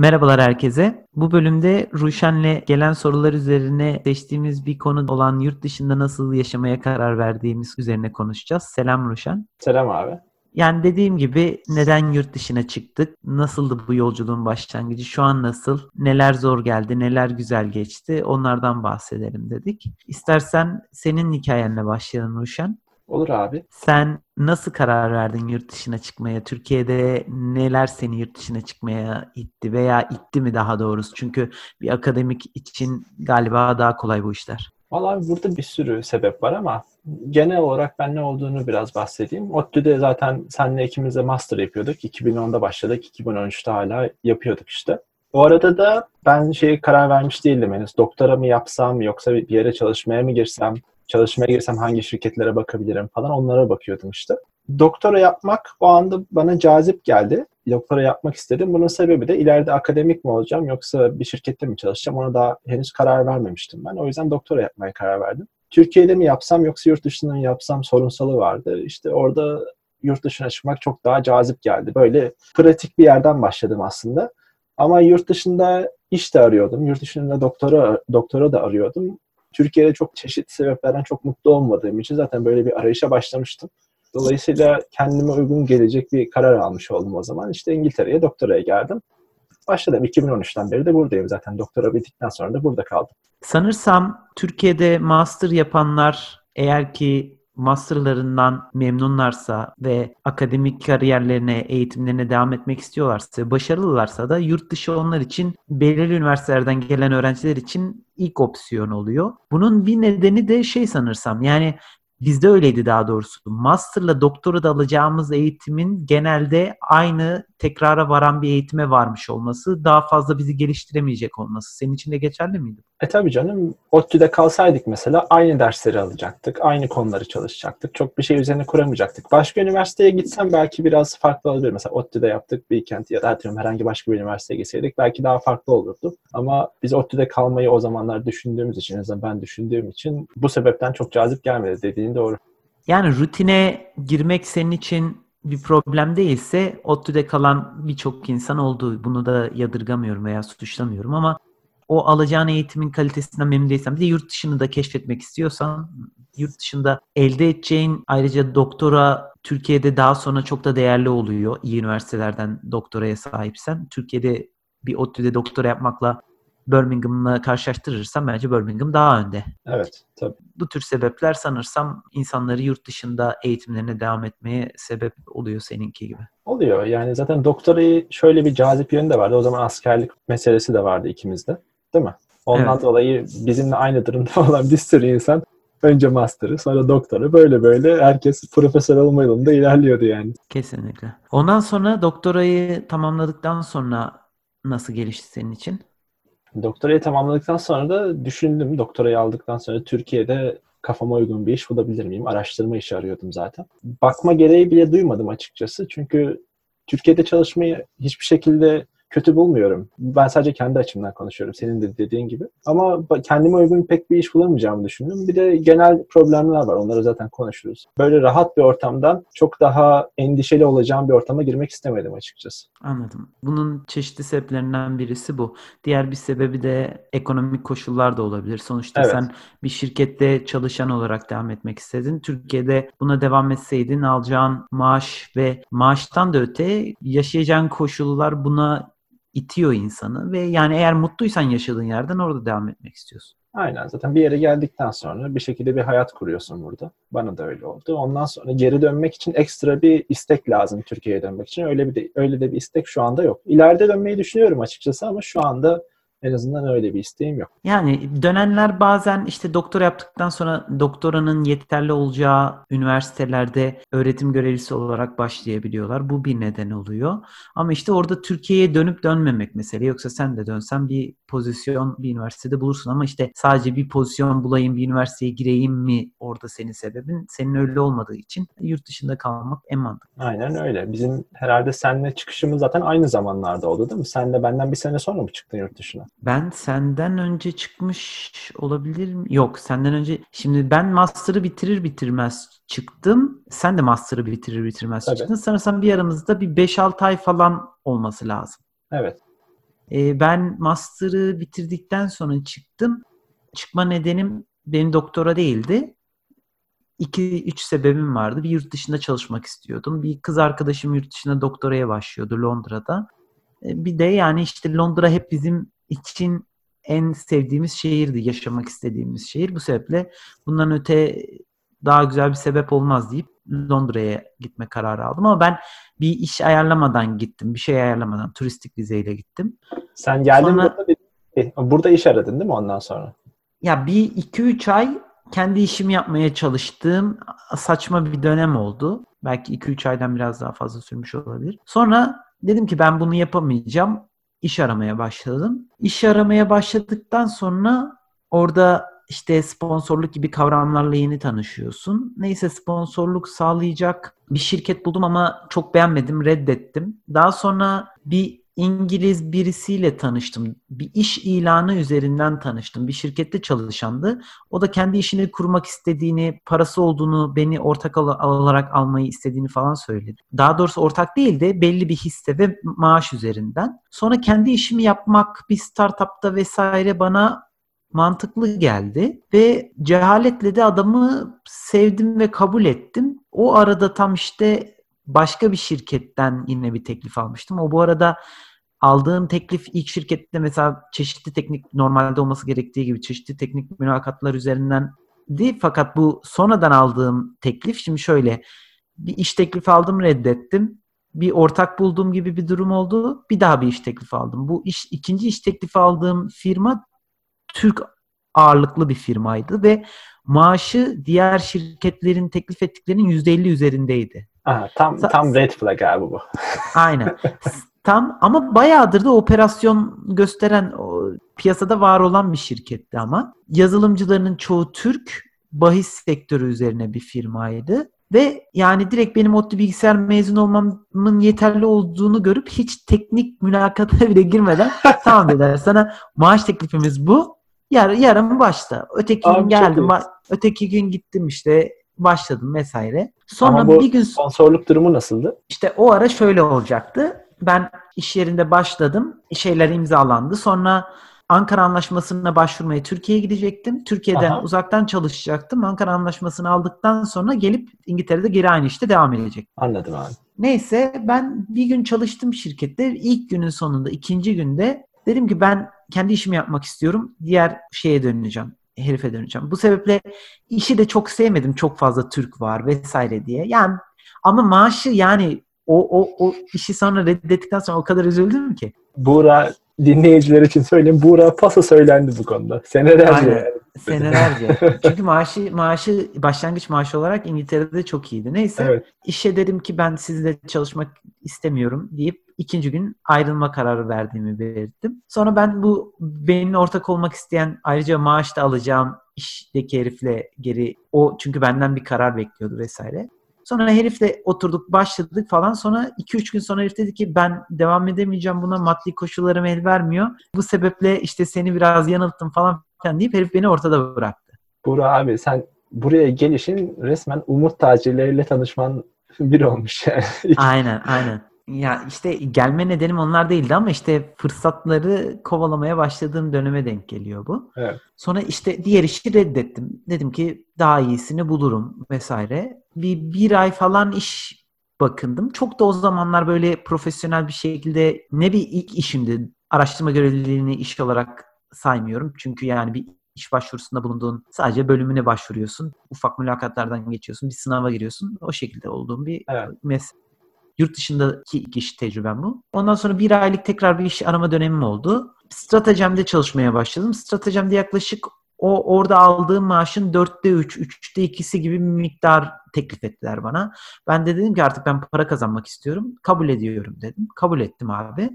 Merhabalar herkese. Bu bölümde Ruşen'le gelen sorular üzerine seçtiğimiz bir konu olan yurt dışında nasıl yaşamaya karar verdiğimiz üzerine konuşacağız. Selam Ruşen. Selam abi. Yani dediğim gibi neden yurt dışına çıktık? Nasıldı bu yolculuğun başlangıcı? Şu an nasıl? Neler zor geldi? Neler güzel geçti? Onlardan bahsedelim dedik. İstersen senin hikayenle başlayalım Ruşen. Olur abi. Sen nasıl karar verdin yurt dışına çıkmaya? Türkiye'de neler seni yurt dışına çıkmaya itti veya itti mi daha doğrusu? Çünkü bir akademik için galiba daha kolay bu işler. Vallahi burada bir sürü sebep var ama genel olarak ben ne olduğunu biraz bahsedeyim. ODTÜ'de zaten senle ikimiz de master yapıyorduk. 2010'da başladık, 2013'te hala yapıyorduk işte. O arada da ben şey karar vermiş değildim henüz. Doktora mı yapsam yoksa bir yere çalışmaya mı girsem? Çalışmaya girsem hangi şirketlere bakabilirim falan onlara bakıyordum işte. Doktora yapmak o anda bana cazip geldi. Doktora yapmak istedim. Bunun sebebi de ileride akademik mi olacağım yoksa bir şirkette mi çalışacağım ona daha henüz karar vermemiştim ben. O yüzden doktora yapmaya karar verdim. Türkiye'de mi yapsam yoksa yurt dışında mı yapsam sorunsalı vardı. İşte orada yurt dışına çıkmak çok daha cazip geldi. Böyle pratik bir yerden başladım aslında. Ama yurt dışında iş de arıyordum. Yurt dışında doktora doktora da arıyordum. Türkiye'de çok çeşitli sebeplerden çok mutlu olmadığım için zaten böyle bir arayışa başlamıştım. Dolayısıyla kendime uygun gelecek bir karar almış oldum o zaman. İşte İngiltere'ye doktoraya geldim. Başladım. 2013'ten beri de buradayım zaten. Doktora bittikten sonra da burada kaldım. Sanırsam Türkiye'de master yapanlar eğer ki masterlarından memnunlarsa ve akademik kariyerlerine, eğitimlerine devam etmek istiyorlarsa, başarılılarsa da yurt dışı onlar için belirli üniversitelerden gelen öğrenciler için ilk opsiyon oluyor. Bunun bir nedeni de şey sanırsam yani Bizde öyleydi daha doğrusu. Master'la doktora da alacağımız eğitimin genelde aynı tekrara varan bir eğitime varmış olması, daha fazla bizi geliştiremeyecek olması. Senin için de geçerli miydi? E tabii canım. ODTÜ'de kalsaydık mesela aynı dersleri alacaktık, aynı konuları çalışacaktık. Çok bir şey üzerine kuramayacaktık. Başka üniversiteye gitsem belki biraz farklı olabilir. Mesela ODTÜ'de yaptık bir kent ya da atıyorum herhangi başka bir üniversiteye gitseydik belki daha farklı olurdu. Ama biz ODTÜ'de kalmayı o zamanlar düşündüğümüz için, en azından ben düşündüğüm için bu sebepten çok cazip gelmedi dediğin doğru. Yani rutine girmek senin için bir problem değilse ODTÜ'de kalan birçok insan oldu. Bunu da yadırgamıyorum veya suçlamıyorum ama o alacağın eğitimin kalitesinden memnun değilsen bir de yurt dışını da keşfetmek istiyorsan yurt dışında elde edeceğin ayrıca doktora Türkiye'de daha sonra çok da değerli oluyor. İyi üniversitelerden doktoraya sahipsen. Türkiye'de bir ODTÜ'de doktora yapmakla Birmingham'la karşılaştırırsam bence Birmingham daha önde. Evet, tabii. Bu tür sebepler sanırsam insanları yurt dışında eğitimlerine devam etmeye sebep oluyor seninki gibi. Oluyor. Yani zaten doktorayı şöyle bir cazip yönü de vardı. O zaman askerlik meselesi de vardı ikimizde. Değil mi? Ondan evet. dolayı bizimle aynı durumda olan bir sürü insan önce master'ı sonra doktora böyle böyle herkes profesör olma yolunda ilerliyordu yani. Kesinlikle. Ondan sonra doktorayı tamamladıktan sonra nasıl gelişti senin için? Doktorayı tamamladıktan sonra da düşündüm. Doktorayı aldıktan sonra Türkiye'de kafama uygun bir iş bulabilir miyim? Araştırma işi arıyordum zaten. Bakma gereği bile duymadım açıkçası. Çünkü Türkiye'de çalışmayı hiçbir şekilde kötü bulmuyorum. Ben sadece kendi açımdan konuşuyorum senin de dediğin gibi. Ama kendime uygun pek bir iş bulamayacağımı düşündüm. Bir de genel problemler var. Onları zaten konuşuruz. Böyle rahat bir ortamdan çok daha endişeli olacağım bir ortama girmek istemedim açıkçası. Anladım. Bunun çeşitli sebeplerinden birisi bu. Diğer bir sebebi de ekonomik koşullar da olabilir. Sonuçta evet. sen bir şirkette çalışan olarak devam etmek istedin. Türkiye'de buna devam etseydin alacağın maaş ve maaştan da öte yaşayacağın koşullar buna itiyor insanı ve yani eğer mutluysan yaşadığın yerden orada devam etmek istiyorsun. Aynen zaten bir yere geldikten sonra bir şekilde bir hayat kuruyorsun burada. Bana da öyle oldu. Ondan sonra geri dönmek için ekstra bir istek lazım Türkiye'ye dönmek için. Öyle bir de, öyle de bir istek şu anda yok. İleride dönmeyi düşünüyorum açıkçası ama şu anda en azından öyle bir isteğim yok. Yani dönenler bazen işte doktora yaptıktan sonra doktoranın yeterli olacağı üniversitelerde öğretim görevlisi olarak başlayabiliyorlar. Bu bir neden oluyor. Ama işte orada Türkiye'ye dönüp dönmemek mesele. Yoksa sen de dönsen bir pozisyon bir üniversitede bulursun ama işte sadece bir pozisyon bulayım bir üniversiteye gireyim mi orada senin sebebin? Senin öyle olmadığı için yurt dışında kalmak en mantıklı. Aynen öyle. Bizim herhalde seninle çıkışımız zaten aynı zamanlarda oldu değil mi? Sen de benden bir sene sonra mı çıktın yurt dışına? Ben senden önce çıkmış olabilir mi? Yok senden önce. Şimdi ben master'ı bitirir bitirmez çıktım. Sen de master'ı bitirir bitirmez Tabii. çıktın. Sanırsam bir aramızda bir 5-6 ay falan olması lazım. Evet. E, ben master'ı bitirdikten sonra çıktım. Çıkma nedenim benim doktora değildi. 2-3 sebebim vardı. Bir yurt dışında çalışmak istiyordum. Bir kız arkadaşım yurt dışında doktoraya başlıyordu Londra'da. E, bir de yani işte Londra hep bizim için en sevdiğimiz şehirdi, yaşamak istediğimiz şehir. Bu sebeple bundan öte daha güzel bir sebep olmaz deyip Londra'ya gitme kararı aldım. Ama ben bir iş ayarlamadan gittim. Bir şey ayarlamadan. Turistik vizeyle gittim. Sen geldin Sonra, burada, bir, burada iş aradın değil mi ondan sonra? Ya bir iki üç ay kendi işimi yapmaya çalıştığım saçma bir dönem oldu. Belki 2-3 aydan biraz daha fazla sürmüş olabilir. Sonra dedim ki ben bunu yapamayacağım. İş aramaya başladım. İş aramaya başladıktan sonra orada işte sponsorluk gibi kavramlarla yeni tanışıyorsun. Neyse sponsorluk sağlayacak bir şirket buldum ama çok beğenmedim, reddettim. Daha sonra bir İngiliz birisiyle tanıştım. Bir iş ilanı üzerinden tanıştım. Bir şirkette çalışandı. O da kendi işini kurmak istediğini, parası olduğunu, beni ortak olarak almayı istediğini falan söyledi. Daha doğrusu ortak değil de belli bir hisse ve maaş üzerinden. Sonra kendi işimi yapmak bir startupta vesaire bana mantıklı geldi ve cehaletle de adamı sevdim ve kabul ettim. O arada tam işte başka bir şirketten yine bir teklif almıştım. O bu arada aldığım teklif ilk şirkette mesela çeşitli teknik normalde olması gerektiği gibi çeşitli teknik mülakatlar üzerinden değil fakat bu sonradan aldığım teklif şimdi şöyle bir iş teklifi aldım reddettim. Bir ortak bulduğum gibi bir durum oldu. Bir daha bir iş teklifi aldım. Bu iş ikinci iş teklifi aldığım firma Türk ağırlıklı bir firmaydı ve maaşı diğer şirketlerin teklif ettiklerinin %50 üzerindeydi. Aha, tam tam red flag abi bu. Aynen. Tam ama bayağıdır da operasyon gösteren o, piyasada var olan bir şirketti ama. Yazılımcılarının çoğu Türk, bahis sektörü üzerine bir firmaydı. Ve yani direkt benim ODTÜ bilgisayar mezun olmamın yeterli olduğunu görüp hiç teknik mülakata bile girmeden tamam dediler sana maaş teklifimiz bu. Yar, yarın başta. Öteki Abi, gün geldim. Öteki gün gittim işte başladım vesaire. Sonra Ama bu bir gün sponsorluk durumu nasıldı? İşte o ara şöyle olacaktı. Ben iş yerinde başladım. Şeyler imzalandı. Sonra Ankara Anlaşması'na başvurmaya Türkiye'ye gidecektim. Türkiye'den Aha. uzaktan çalışacaktım. Ankara Anlaşması'nı aldıktan sonra gelip İngiltere'de geri aynı işte devam edecek. Anladım abi. Neyse ben bir gün çalıştım şirkette. İlk günün sonunda, ikinci günde dedim ki ben kendi işimi yapmak istiyorum. Diğer şeye döneceğim herife döneceğim. Bu sebeple işi de çok sevmedim. Çok fazla Türk var vesaire diye. Yani ama maaşı yani o, o, o işi sonra reddettikten sonra o kadar üzüldüm ki. Buğra dinleyiciler için söyleyeyim. Buğra pasa söylendi bu konuda. Senelerce. Aynen. Senelerce. Çünkü maaşı maaşı başlangıç maaşı olarak İngiltere'de çok iyiydi. Neyse evet. işe dedim ki ben sizle çalışmak istemiyorum deyip ikinci gün ayrılma kararı verdiğimi belirttim. Sonra ben bu benimle ortak olmak isteyen ayrıca maaş da alacağım işteki herifle geri o çünkü benden bir karar bekliyordu vesaire. Sonra herifle oturduk başladık falan. Sonra 2-3 gün sonra herif dedi ki ben devam edemeyeceğim buna maddi koşullarım el vermiyor. Bu sebeple işte seni biraz yanılttım falan filan deyip herif beni ortada bıraktı. Burak abi sen buraya gelişin resmen umut tacirleriyle tanışman bir olmuş yani. aynen aynen. Ya işte gelme nedenim onlar değildi ama işte fırsatları kovalamaya başladığım döneme denk geliyor bu. Evet. Sonra işte diğer işi reddettim. Dedim ki daha iyisini bulurum vesaire. Bir, bir ay falan iş bakındım. Çok da o zamanlar böyle profesyonel bir şekilde ne bir ilk işimdi. Araştırma görevliliğini iş olarak saymıyorum. Çünkü yani bir iş başvurusunda bulunduğun sadece bölümüne başvuruyorsun. Ufak mülakatlardan geçiyorsun. Bir sınava giriyorsun. O şekilde olduğum bir evet. meslek. Yurt dışındaki ilk iş tecrübem bu. Ondan sonra bir aylık tekrar bir iş arama dönemim oldu. Stratejemde çalışmaya başladım. Stratejemde yaklaşık o orada aldığım maaşın dörtte üç, üçte ikisi gibi bir miktar teklif ettiler bana. Ben de dedim ki artık ben para kazanmak istiyorum. Kabul ediyorum dedim. Kabul ettim abi.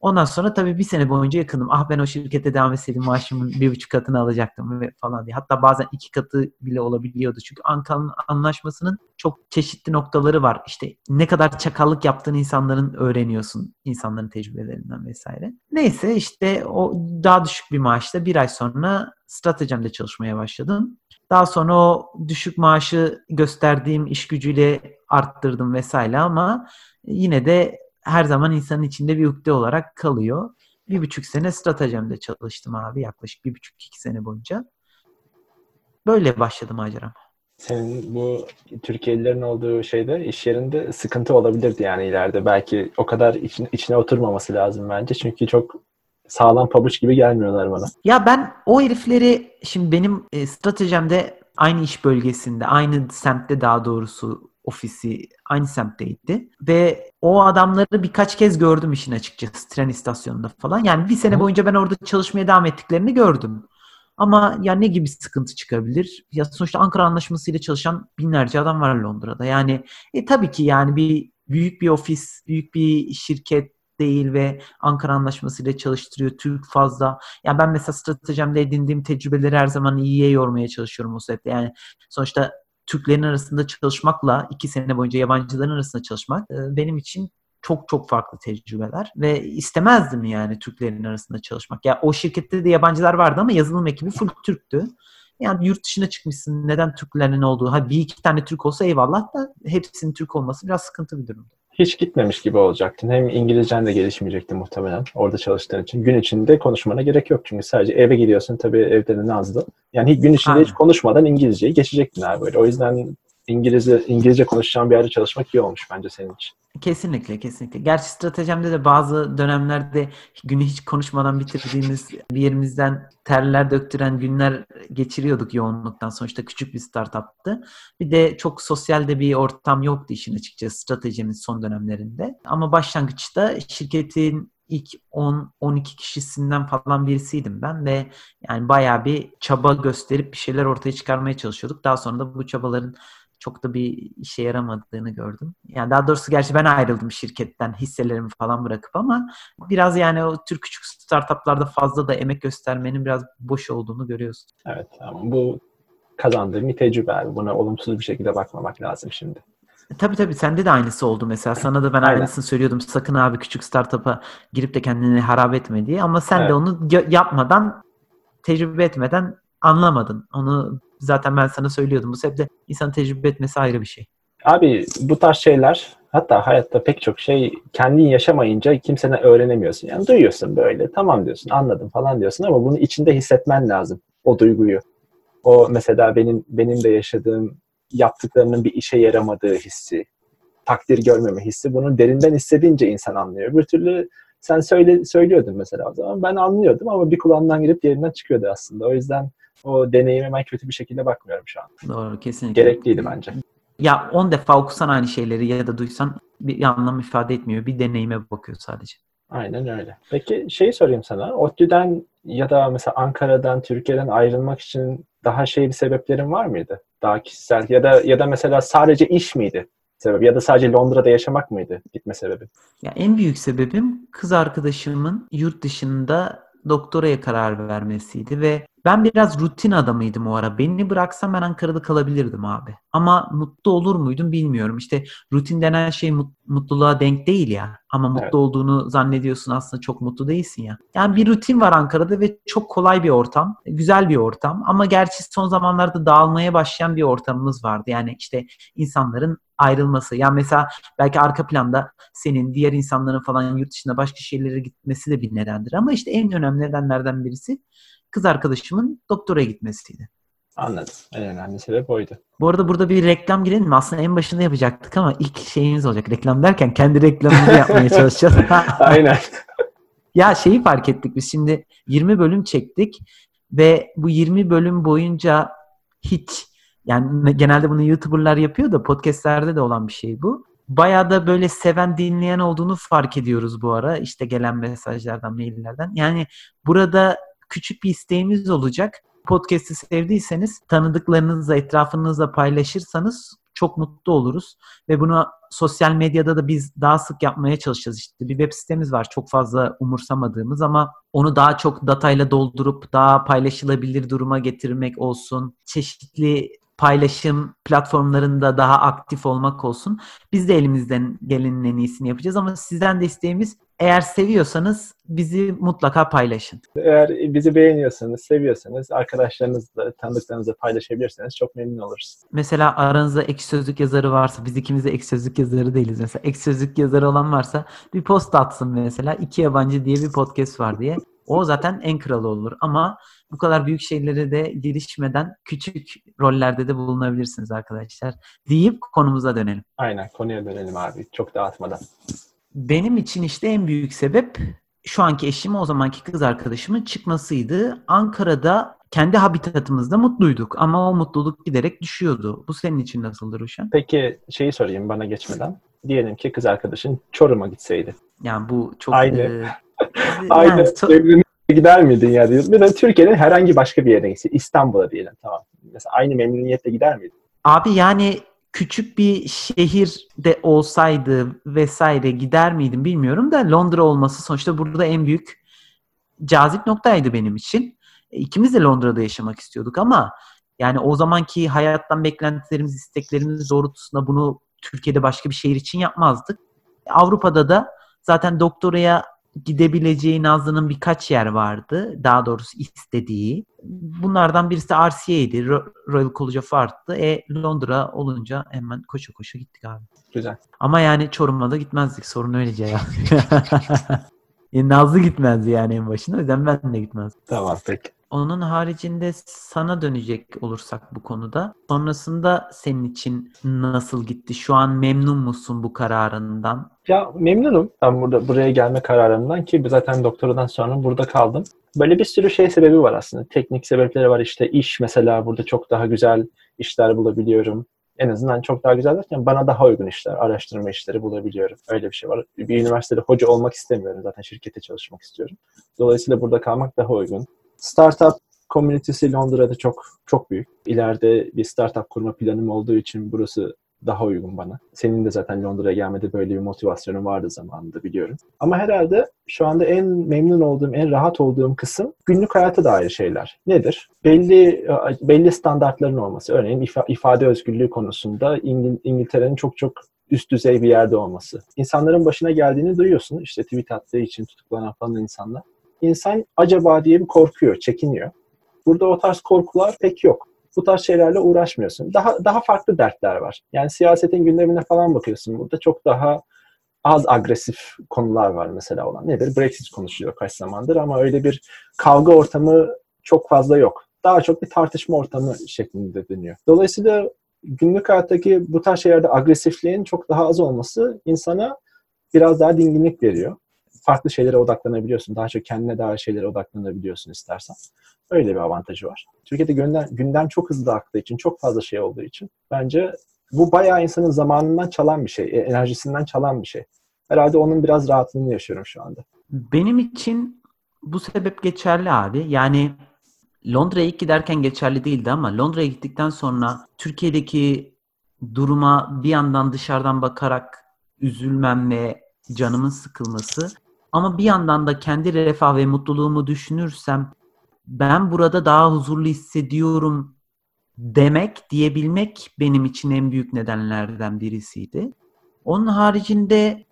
Ondan sonra tabii bir sene boyunca yakınım. Ah ben o şirkete devam etseydim maaşımın bir buçuk katını alacaktım ve falan diye. Hatta bazen iki katı bile olabiliyordu. Çünkü Ankara'nın anlaşmasının çok çeşitli noktaları var. İşte ne kadar çakallık yaptığını insanların öğreniyorsun. insanların tecrübelerinden vesaire. Neyse işte o daha düşük bir maaşta bir ay sonra stratejimde çalışmaya başladım. Daha sonra o düşük maaşı gösterdiğim iş gücüyle arttırdım vesaire ama yine de her zaman insanın içinde bir ukde olarak kalıyor. bir buçuk sene stratejimde çalıştım abi yaklaşık bir buçuk iki sene boyunca. Böyle başladım maceram. Senin bu Türkiye'lilerin olduğu şeyde iş yerinde sıkıntı olabilirdi yani ileride. Belki o kadar içine, içine oturmaması lazım bence. Çünkü çok sağlam pabuç gibi gelmiyorlar bana. Ya ben o herifleri şimdi benim e, stratejimde aynı iş bölgesinde, aynı semtte daha doğrusu ofisi aynı semtteydi. Ve o adamları birkaç kez gördüm işin açıkçası tren istasyonunda falan. Yani bir sene Hı. boyunca ben orada çalışmaya devam ettiklerini gördüm. Ama ya ne gibi sıkıntı çıkabilir? Ya sonuçta Ankara Anlaşması ile çalışan binlerce adam var Londra'da. Yani e, tabii ki yani bir büyük bir ofis, büyük bir şirket değil ve Ankara Anlaşması ile çalıştırıyor. Türk fazla. Yani ben mesela stratejimde edindiğim tecrübeleri her zaman iyiye yormaya çalışıyorum o sebeple. Yani sonuçta Türklerin arasında çalışmakla iki sene boyunca yabancıların arasında çalışmak e, benim için çok çok farklı tecrübeler ve istemezdim yani Türklerin arasında çalışmak. Ya o şirkette de yabancılar vardı ama yazılım ekibi full Türktü. Yani yurt dışına çıkmışsın neden Türklerin olduğu. Ha bir iki tane Türk olsa eyvallah da hepsinin Türk olması biraz sıkıntı bir durum. Hiç gitmemiş gibi olacaktın. Hem İngilizcen de gelişmeyecekti muhtemelen orada çalıştığın için. Gün içinde konuşmana gerek yok çünkü sadece eve gidiyorsun tabii evde de nazlı. Yani gün içinde Aynen. hiç konuşmadan İngilizceyi geçecektin abi böyle. O yüzden İngilizce İngilizce konuşacağın bir yerde çalışmak iyi olmuş bence senin için. Kesinlikle kesinlikle. Gerçi stratejimde de bazı dönemlerde günü hiç konuşmadan bitirdiğimiz bir yerimizden terler döktüren günler geçiriyorduk yoğunluktan. Sonuçta küçük bir startuptı. Bir de çok sosyal de bir ortam yoktu işin açıkçası stratejimiz son dönemlerinde. Ama başlangıçta şirketin ilk 10-12 kişisinden falan birisiydim ben ve yani bayağı bir çaba gösterip bir şeyler ortaya çıkarmaya çalışıyorduk. Daha sonra da bu çabaların çok da bir işe yaramadığını gördüm. Yani daha doğrusu gerçi ben ayrıldım şirketten hisselerimi falan bırakıp ama biraz yani o tür küçük startuplarda fazla da emek göstermenin biraz boş olduğunu görüyorsun. Evet ama bu kazandığım bir tecrübe abi. Buna olumsuz bir şekilde bakmamak lazım şimdi. E, Tabii tabii sende de aynısı oldu mesela. Sana da ben Aynen. aynısını söylüyordum. Sakın abi küçük startup'a girip de kendini harap etme diye. Ama sen Evet. de onu yapmadan, tecrübe etmeden anlamadın. Onu zaten ben sana söylüyordum. Bu sebeple insan tecrübe etmesi ayrı bir şey. Abi bu tarz şeyler hatta hayatta pek çok şey kendin yaşamayınca kimseden öğrenemiyorsun. Yani duyuyorsun böyle tamam diyorsun anladım falan diyorsun ama bunu içinde hissetmen lazım o duyguyu. O mesela benim benim de yaşadığım yaptıklarının bir işe yaramadığı hissi, takdir görmeme hissi bunu derinden hissedince insan anlıyor. Bir türlü sen söyle söylüyordun mesela o zaman ben anlıyordum ama bir kulağından girip diğerinden çıkıyordu aslında. O yüzden o deneyime ben kötü bir şekilde bakmıyorum şu an. Doğru kesinlikle. Gerekliydi bence. Ya 10 defa okusan aynı şeyleri ya da duysan bir anlam ifade etmiyor. Bir deneyime bakıyor sadece. Aynen öyle. Peki şeyi sorayım sana. ODTÜ'den ya da mesela Ankara'dan, Türkiye'den ayrılmak için daha şey bir sebeplerin var mıydı? Daha kişisel ya da ya da mesela sadece iş miydi sebep ya da sadece Londra'da yaşamak mıydı gitme sebebi? Ya en büyük sebebim kız arkadaşımın yurt dışında doktoraya karar vermesiydi ve ben biraz rutin adamıydım o ara. Beni bıraksam ben Ankara'da kalabilirdim abi. Ama mutlu olur muydum bilmiyorum. İşte rutin denen şey mut- mutluluğa denk değil ya. Ama mutlu Evet. olduğunu zannediyorsun aslında çok mutlu değilsin ya. Yani bir rutin var Ankara'da ve çok kolay bir ortam. Güzel bir ortam. Ama gerçi son zamanlarda dağılmaya başlayan bir ortamımız vardı. Yani işte insanların ayrılması. Yani mesela belki arka planda senin diğer insanların falan yurt dışında başka şehirlere gitmesi de bir nedendir. Ama işte en önemli nedenlerden birisi kız arkadaşımın doktoraya gitmesiydi. Anladım. En önemli sebep oydu. Bu arada burada bir reklam girelim mi? Aslında en başında yapacaktık ama ilk şeyimiz olacak. Reklam derken kendi reklamımızı yapmaya çalışacağız. Aynen. Ya şeyi fark ettik biz şimdi 20 bölüm çektik ve bu 20 bölüm boyunca hiç yani genelde bunu YouTuber'lar yapıyor da podcast'lerde de olan bir şey bu. Bayağı da böyle seven dinleyen olduğunu fark ediyoruz bu ara işte gelen mesajlardan, maillerden. Yani burada küçük bir isteğimiz olacak. Podcast'i sevdiyseniz tanıdıklarınızla, etrafınızla paylaşırsanız çok mutlu oluruz. Ve bunu sosyal medyada da biz daha sık yapmaya çalışacağız. İşte bir web sitemiz var çok fazla umursamadığımız ama onu daha çok datayla doldurup daha paylaşılabilir duruma getirmek olsun. Çeşitli paylaşım platformlarında daha aktif olmak olsun. Biz de elimizden gelenin en iyisini yapacağız ama sizden de isteğimiz eğer seviyorsanız bizi mutlaka paylaşın. Eğer bizi beğeniyorsanız, seviyorsanız arkadaşlarınızla, tanıdıklarınızla paylaşabilirseniz çok memnun oluruz. Mesela aranızda ek sözlük yazarı varsa, biz ikimiz de ek sözlük yazarı değiliz mesela. Ek sözlük yazarı olan varsa bir post atsın mesela. İki Yabancı diye bir podcast var diye. O zaten en kralı olur. Ama bu kadar büyük şeylere de girişmeden küçük rollerde de bulunabilirsiniz arkadaşlar. Deyip konumuza dönelim. Aynen konuya dönelim abi. Çok dağıtmadan. Benim için işte en büyük sebep şu anki eşim o zamanki kız arkadaşımın çıkmasıydı. Ankara'da kendi habitatımızda mutluyduk ama o mutluluk giderek düşüyordu. Bu senin için nasıldır Uşan? Peki şeyi sorayım bana geçmeden. Diyelim ki kız arkadaşın Çorum'a gitseydi. Yani bu çok... Aynı. E, Aynı memnuniyetle gider miydin ya? Bir de Türkiye'nin herhangi başka bir yerine gitse. İstanbul'a diyelim tamam. Mesela aynı memnuniyetle gider miydin? Abi yani küçük bir şehirde olsaydı vesaire gider miydim bilmiyorum da Londra olması sonuçta burada en büyük cazip noktaydı benim için. E, İkimiz de Londra'da yaşamak istiyorduk ama yani o zamanki hayattan beklentilerimiz, isteklerimiz doğrultusunda bunu Türkiye'de başka bir şehir için yapmazdık. Avrupa'da da zaten doktoraya gidebileceği Nazlı'nın birkaç yer vardı. Daha doğrusu istediği. Bunlardan birisi RCA'ydi. Ro- Royal College of Art'tı. E Londra olunca hemen koşa koşa gittik abi. Güzel. Ama yani Çorum'a da gitmezdik. Sorun öylece ya. E, Nazlı gitmezdi yani en başında. O yüzden ben de gitmezdim. Tamam peki. Onun haricinde sana dönecek olursak bu konuda. Sonrasında senin için nasıl gitti? Şu an memnun musun bu kararından? Ya memnunum ben burada buraya gelme kararımdan ki zaten doktoradan sonra burada kaldım. Böyle bir sürü şey sebebi var aslında. Teknik sebepleri var işte iş mesela burada çok daha güzel işler bulabiliyorum. En azından çok daha güzel derken bana daha uygun işler, araştırma işleri bulabiliyorum. Öyle bir şey var. Bir üniversitede hoca olmak istemiyorum. Zaten şirkete çalışmak istiyorum. Dolayısıyla burada kalmak daha uygun. Startup komünitesi Londra'da çok çok büyük. İleride bir startup kurma planım olduğu için burası daha uygun bana. Senin de zaten Londra'ya gelmede böyle bir motivasyonun vardı zamanında biliyorum. Ama herhalde şu anda en memnun olduğum, en rahat olduğum kısım günlük hayata dair şeyler. Nedir? Belli belli standartların olması. Örneğin ifa- ifade özgürlüğü konusunda İngil- İngiltere'nin çok çok üst düzey bir yerde olması. İnsanların başına geldiğini duyuyorsun. İşte tweet attığı için tutuklanan falan insanlar. İnsan acaba diye bir korkuyor, çekiniyor. Burada o tarz korkular pek yok bu tarz şeylerle uğraşmıyorsun. Daha daha farklı dertler var. Yani siyasetin gündemine falan bakıyorsun burada çok daha az agresif konular var mesela olan. Nedir? Brexit konuşuluyor kaç zamandır ama öyle bir kavga ortamı çok fazla yok. Daha çok bir tartışma ortamı şeklinde dönüyor. Dolayısıyla günlük hayattaki bu tarz şeylerde agresifliğin çok daha az olması insana biraz daha dinginlik veriyor. Farklı şeylere odaklanabiliyorsun. Daha çok kendine dair şeylere odaklanabiliyorsun istersen. Öyle bir avantajı var. Türkiye'de gündem, gündem çok hızlı aktığı için, çok fazla şey olduğu için bence bu bayağı insanın zamanından çalan bir şey, e, enerjisinden çalan bir şey. Herhalde onun biraz rahatlığını yaşıyorum şu anda. Benim için bu sebep geçerli abi. Yani Londra'ya giderken geçerli değildi ama Londra'ya gittikten sonra Türkiye'deki duruma bir yandan dışarıdan bakarak üzülmem ve canımın sıkılması ama bir yandan da kendi refah ve mutluluğumu düşünürsem ben burada daha huzurlu hissediyorum demek, diyebilmek benim için en büyük nedenlerden birisiydi. Onun haricinde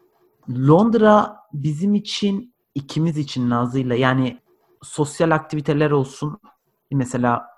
Londra bizim için, ikimiz için Nazlı'yla yani sosyal aktiviteler olsun. Mesela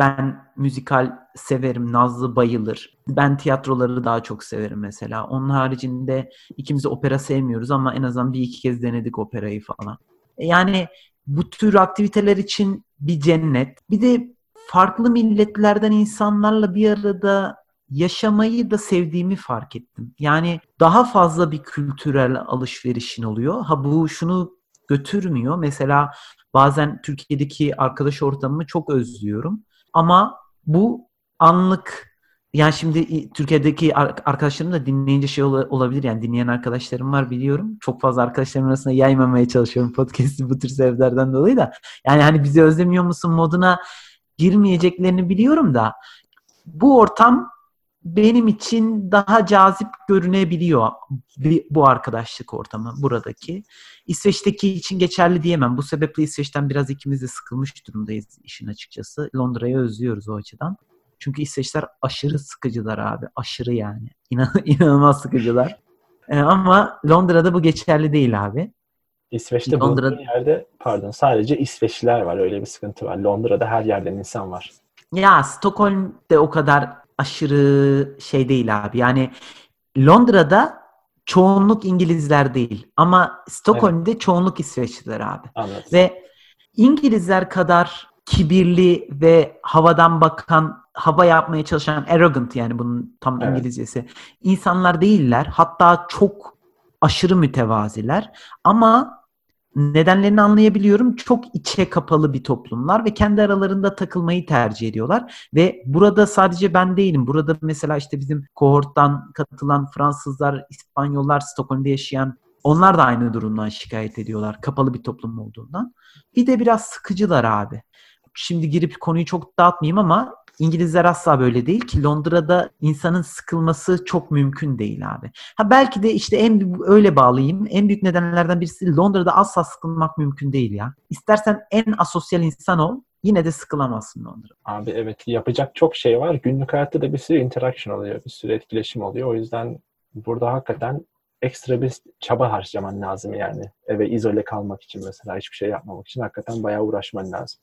ben müzikal severim, Nazlı bayılır. Ben tiyatroları daha çok severim mesela. Onun haricinde ikimiz de opera sevmiyoruz ama en azından bir iki kez denedik operayı falan. Yani bu tür aktiviteler için bir cennet. Bir de farklı milletlerden insanlarla bir arada yaşamayı da sevdiğimi fark ettim. Yani daha fazla bir kültürel alışverişin oluyor. Ha bu şunu götürmüyor. Mesela bazen Türkiye'deki arkadaş ortamımı çok özlüyorum. Ama bu anlık yani şimdi Türkiye'deki arkadaşlarım da dinleyince şey olabilir yani dinleyen arkadaşlarım var biliyorum. Çok fazla arkadaşlarım arasında yaymamaya çalışıyorum podcast'i bu tür sebeplerden dolayı da. Yani hani bizi özlemiyor musun moduna girmeyeceklerini biliyorum da bu ortam benim için daha cazip görünebiliyor bu arkadaşlık ortamı buradaki. İsveç'teki için geçerli diyemem. Bu sebeple İsveç'ten biraz ikimiz de sıkılmış durumdayız işin açıkçası. Londra'yı özlüyoruz o açıdan. Çünkü İsveçler aşırı sıkıcılar abi. Aşırı yani. İnan inanılmaz sıkıcılar. Ee, ama Londra'da bu geçerli değil abi. İsveç'te Londra- bulunduğun yerde pardon sadece İsveçliler var. Öyle bir sıkıntı var. Londra'da her yerden insan var. Ya Stockholm'de o kadar aşırı şey değil abi. Yani Londra'da çoğunluk İngilizler değil. Ama Stockholm'de çoğunluk İsveçliler abi. Anladım. Ve İngilizler kadar kibirli ve havadan bakan, hava yapmaya çalışan arrogant yani bunun tam Evet. İngilizcesi. insanlar değiller. Hatta çok aşırı mütevaziler. Ama nedenlerini anlayabiliyorum. Çok içe kapalı bir toplumlar ve kendi aralarında takılmayı tercih ediyorlar. Ve burada sadece ben değilim. Burada mesela işte bizim kohorttan katılan Fransızlar, İspanyollar, Stockholm'da yaşayan onlar da aynı durumdan şikayet ediyorlar. Kapalı bir toplum olduğundan. Bir de biraz sıkıcılar abi. Şimdi girip konuyu çok dağıtmayayım ama İngilizler asla böyle değil ki Londra'da insanın sıkılması çok mümkün değil abi. Ha belki de işte en öyle bağlayayım. En büyük nedenlerden birisi Londra'da asla sıkılmak mümkün değil ya. İstersen en asosyal insan ol yine de sıkılamazsın Londra'da. Abi evet yapacak çok şey var. Günlük hayatta da bir sürü interaction oluyor. Bir sürü etkileşim oluyor. O yüzden burada hakikaten ekstra bir çaba harcaman lazım yani. Eve izole kalmak için mesela hiçbir şey yapmamak için hakikaten bayağı uğraşman lazım.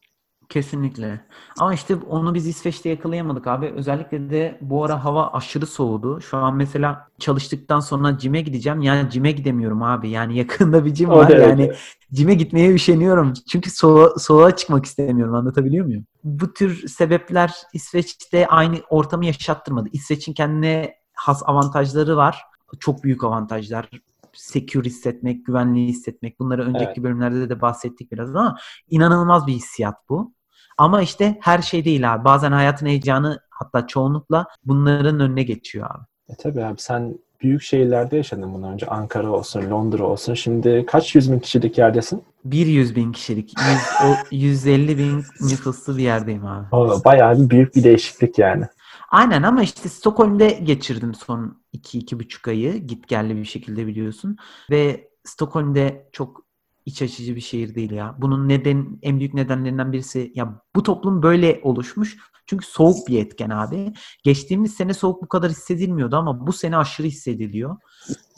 Kesinlikle. Ama işte onu biz İsveç'te yakalayamadık abi. Özellikle de bu ara hava aşırı soğudu. Şu an mesela çalıştıktan sonra cime gideceğim. Yani cime gidemiyorum abi. Yani yakında bir cim O var. Yani cime gitmeye üşeniyorum. Çünkü soğuğa, soğuğa çıkmak istemiyorum. Anlatabiliyor muyum? Bu tür sebepler İsveç'te aynı ortamı yaşattırmadı. İsveç'in kendine has avantajları var. Çok büyük avantajlar. Secure hissetmek, güvenli hissetmek. Bunları önceki Evet. bölümlerde de bahsettik biraz ama inanılmaz bir hissiyat bu. Ama işte her şey değil abi. Bazen hayatın heyecanı hatta çoğunlukla bunların önüne geçiyor abi. E tabii abi sen büyük şehirlerde yaşadın bundan önce. Ankara olsun, Londra olsun. Şimdi kaç yüz bin kişilik yerdesin? Bir 100 bin kişilik, 100, o 150 bin nüfuslu bir yerdeyim abi. O bayağı bir büyük bir değişiklik yani. Aynen ama işte Stockholm'de geçirdim son 2-2,5 ayı. Git gelli bir şekilde biliyorsun. Ve Stockholm'de çok iç açıcı bir şehir değil ya. Bunun neden en büyük nedenlerinden birisi ya bu toplum böyle oluşmuş. Çünkü soğuk bir etken abi. Geçtiğimiz sene soğuk bu kadar hissedilmiyordu ama bu sene aşırı hissediliyor.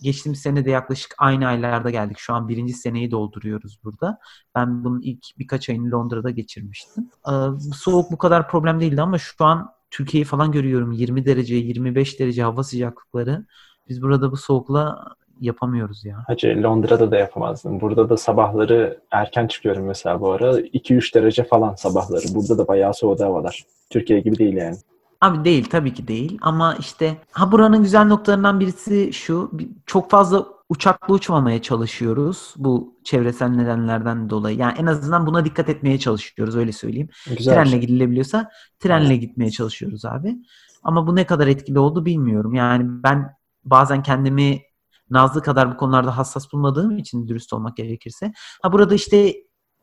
Geçtiğimiz sene de yaklaşık aynı aylarda geldik. Şu an birinci seneyi dolduruyoruz burada. Ben bunun ilk birkaç ayını Londra'da geçirmiştim. Ee, soğuk bu kadar problem değildi ama şu an Türkiye'yi falan görüyorum. 20 derece, 25 derece hava sıcaklıkları. Biz burada bu soğukla yapamıyoruz ya. Hacı Londra'da da yapamazdım. Burada da sabahları erken çıkıyorum mesela bu ara. 2-3 derece falan sabahları. Burada da bayağı soğudu havalar. Türkiye gibi değil yani. Abi değil tabii ki değil ama işte ha buranın güzel noktalarından birisi şu çok fazla uçakla uçmamaya çalışıyoruz bu çevresel nedenlerden dolayı. Yani en azından buna dikkat etmeye çalışıyoruz öyle söyleyeyim. Güzel Trenle gidilebiliyorsa trenle gitmeye çalışıyoruz abi. Ama bu ne kadar etkili oldu bilmiyorum. Yani ben bazen kendimi Nazlı kadar bu konularda hassas bulmadığım için dürüst olmak gerekirse. Ha burada işte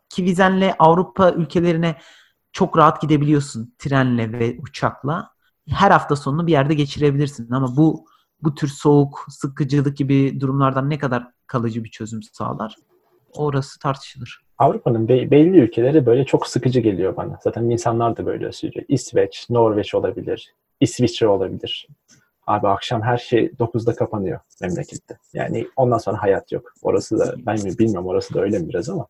Kivizen'le Avrupa ülkelerine çok rahat gidebiliyorsun trenle ve uçakla. Her hafta sonunu bir yerde geçirebilirsin ama bu bu tür soğuk, sıkıcılık gibi durumlardan ne kadar kalıcı bir çözüm sağlar? Orası tartışılır. Avrupa'nın be- belli ülkeleri böyle çok sıkıcı geliyor bana. Zaten insanlar da böyle söylüyor. İsveç, Norveç olabilir, İsviçre olabilir. Abi akşam her şey 9'da kapanıyor memlekette. Yani ondan sonra hayat yok. Orası da ben mi bilmiyorum orası da öyle mi biraz ama.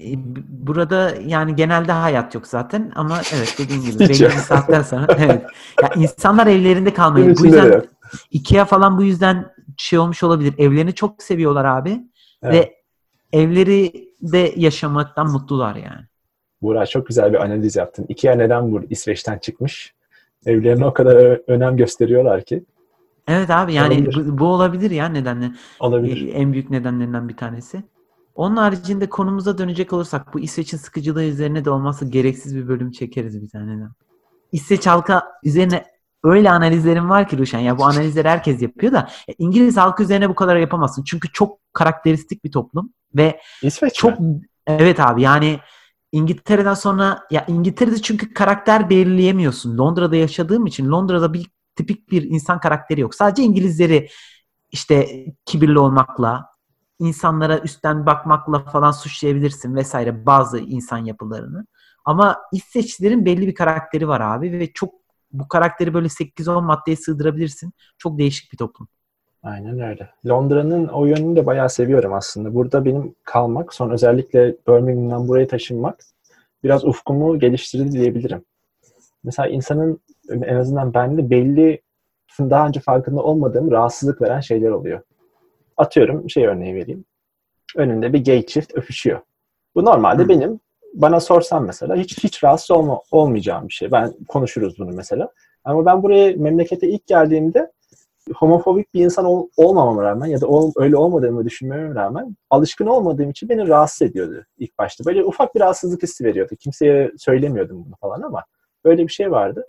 E, Burada yani genelde hayat yok zaten ama evet dediğin gibi belli bir saatten sonra evet. Ya insanlar evlerinde kalmayı bu yüzden yok. IKEA falan bu yüzden şey olmuş olabilir. Evlerini çok seviyorlar abi Evet. ve evleri de yaşamaktan mutlular yani. Burak çok güzel bir analiz yaptın. Ikea neden bu İsveç'ten çıkmış? Evlerine o kadar ö- önem gösteriyorlar ki. Evet abi yani Olabilir. bu, bu olabilir ya nedenle. Olabilir. E, En büyük nedenlerinden bir tanesi. Onun haricinde konumuza dönecek olursak bu İsveç'in sıkıcılığı üzerine de olmazsa gereksiz bir bölüm çekeriz bir tane de. İsveç halka üzerine öyle analizlerim var ki Ruşen. Ya bu analizleri herkes yapıyor da ya İngiliz halkı üzerine bu kadar yapamazsın. Çünkü çok karakteristik bir toplum ve İsveç çok mi? evet abi yani İngiltere'den sonra ya İngiltere'de çünkü karakter belirleyemiyorsun. Londra'da yaşadığım için Londra'da bir tipik bir insan karakteri yok. Sadece İngilizleri işte kibirli olmakla, insanlara üstten bakmakla falan suçlayabilirsin vesaire bazı insan yapılarını. Ama İsveçlilerin belli bir karakteri var abi ve çok bu karakteri böyle 8-10 maddeye sığdırabilirsin. Çok değişik bir toplum. Aynen öyle. Londra'nın o yönünü de bayağı seviyorum aslında. Burada benim kalmak, son özellikle Birmingham'dan buraya taşınmak biraz ufkumu geliştirdi diyebilirim. Mesela insanın en azından bende belli daha önce farkında olmadığım rahatsızlık veren şeyler oluyor. Atıyorum şey örneği vereyim. Önünde bir gay çift öpüşüyor. Bu normalde hmm. benim bana sorsan mesela hiç hiç rahatsız olma, olmayacağım bir şey. Ben konuşuruz bunu mesela. Ama ben buraya memlekete ilk geldiğimde homofobik bir insan ol, olmamama rağmen ya da ol, öyle olmadığımı düşünmeme rağmen alışkın olmadığım için beni rahatsız ediyordu ilk başta. Böyle ufak bir rahatsızlık hissi veriyordu. Kimseye söylemiyordum bunu falan ama böyle bir şey vardı.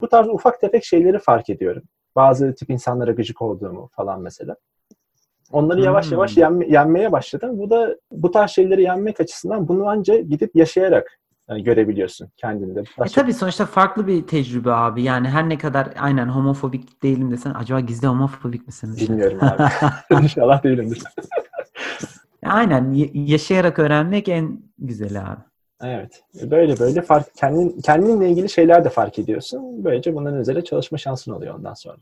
Bu tarz ufak tefek şeyleri fark ediyorum. Bazı tip insanlara gıcık olduğumu falan mesela. Onları yavaş hmm. yavaş yenme, yenmeye başladım. Bu da bu tarz şeyleri yenmek açısından bunu anca gidip yaşayarak görebiliyorsun kendinde. E tabii sonuçta farklı bir tecrübe abi. Yani her ne kadar aynen homofobik değilim desen acaba gizli homofobik misin? Bilmiyorum abi. İnşallah değilimdir. aynen yaşayarak öğrenmek en güzeli abi. Evet. Böyle böyle fark kendin kendinle ilgili şeyler de fark ediyorsun. Böylece bunların üzerine çalışma şansın oluyor ondan sonra.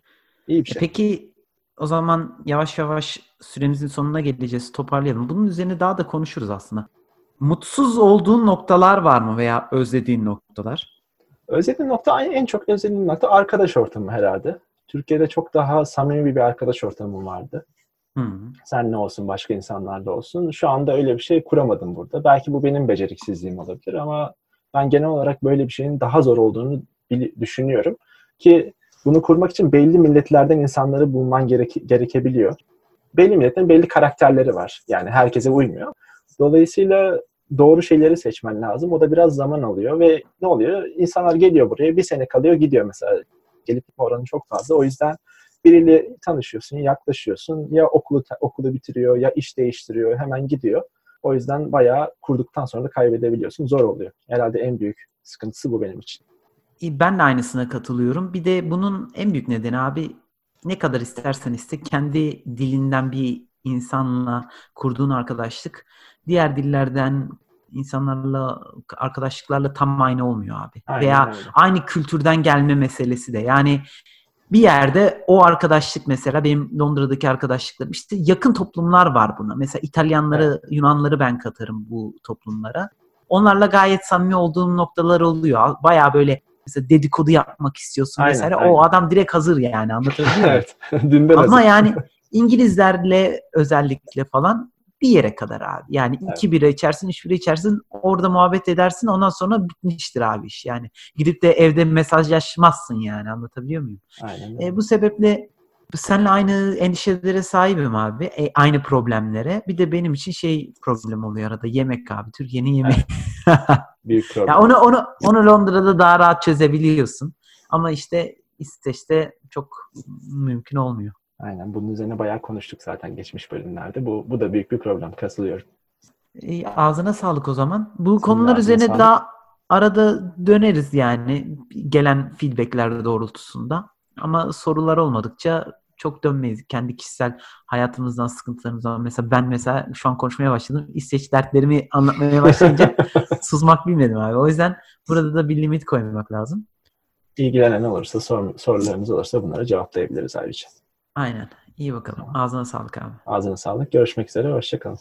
İyi bir e şey. Peki o zaman yavaş yavaş süremizin sonuna geleceğiz. Toparlayalım. Bunun üzerine daha da konuşuruz aslında. Mutsuz olduğun noktalar var mı veya özlediğin noktalar? Özlediğim nokta en çok özlediğim nokta arkadaş ortamı herhalde. Türkiye'de çok daha samimi bir arkadaş ortamım vardı. Sen ne olsun başka insanlarla olsun. Şu anda öyle bir şey kuramadım burada. Belki bu benim beceriksizliğim olabilir ama ben genel olarak böyle bir şeyin daha zor olduğunu düşünüyorum. Ki bunu kurmak için belli milletlerden insanları bulman gereke- gerekebiliyor. Belli milletin belli karakterleri var. Yani herkese uymuyor. Dolayısıyla doğru şeyleri seçmen lazım. O da biraz zaman alıyor ve ne oluyor? İnsanlar geliyor buraya bir sene kalıyor gidiyor mesela. Gelip oranı çok fazla. O yüzden biriyle tanışıyorsun, yaklaşıyorsun. Ya okulu okulu bitiriyor ya iş değiştiriyor, hemen gidiyor. O yüzden bayağı kurduktan sonra da kaybedebiliyorsun. Zor oluyor. Herhalde en büyük sıkıntısı bu benim için. Ben de aynısına katılıyorum. Bir de bunun en büyük nedeni abi ne kadar istersen iste kendi dilinden bir insanla kurduğun arkadaşlık diğer dillerden insanlarla arkadaşlıklarla tam aynı olmuyor abi. Aynen Veya öyle. aynı kültürden gelme meselesi de. Yani bir yerde o arkadaşlık mesela benim Londra'daki arkadaşlıklarım işte yakın toplumlar var buna. Mesela İtalyanları, evet. Yunanları ben katarım bu toplumlara. Onlarla gayet samimi olduğum noktalar oluyor. Baya böyle mesela dedikodu yapmak istiyorsun aynen, mesela. Aynen. O adam direkt hazır yani anlatabiliyor muyum? evet. Ama hazır. yani İngilizlerle özellikle falan bir yere kadar abi. Yani evet. iki bira içersin, üç bira içersin, orada muhabbet edersin ondan sonra bitmiştir abi iş. Yani gidip de evde mesajlaşmazsın yani anlatabiliyor muyum? Aynen. E, bu sebeple seninle aynı endişelere sahibim abi. E, aynı problemlere. Bir de benim için şey problem oluyor arada. Yemek abi. Türkiye'nin yemeği. Büyük problem. ya onu, onu, onu Londra'da daha rahat çözebiliyorsun. Ama işte İsveç'te çok mümkün olmuyor. Aynen. Bunun üzerine bayağı konuştuk zaten geçmiş bölümlerde. Bu, bu da büyük bir problem. Katılıyorum. E, ağzına sağlık o zaman. Bu Sizin konular üzerine sağlık. daha arada döneriz yani gelen feedbackler doğrultusunda. Ama sorular olmadıkça çok dönmeyiz. Kendi kişisel hayatımızdan, sıkıntılarımızdan. Mesela ben mesela şu an konuşmaya başladım. İsveç dertlerimi anlatmaya başlayınca susmak bilmedim abi. O yüzden burada da bir limit koymak lazım. İlgilenen olursa, sor, sorularımız olursa bunları cevaplayabiliriz ayrıca. Aynen. İyi bakalım. Ağzına sağlık abi. Ağzına sağlık. Görüşmek üzere. Hoşçakalın.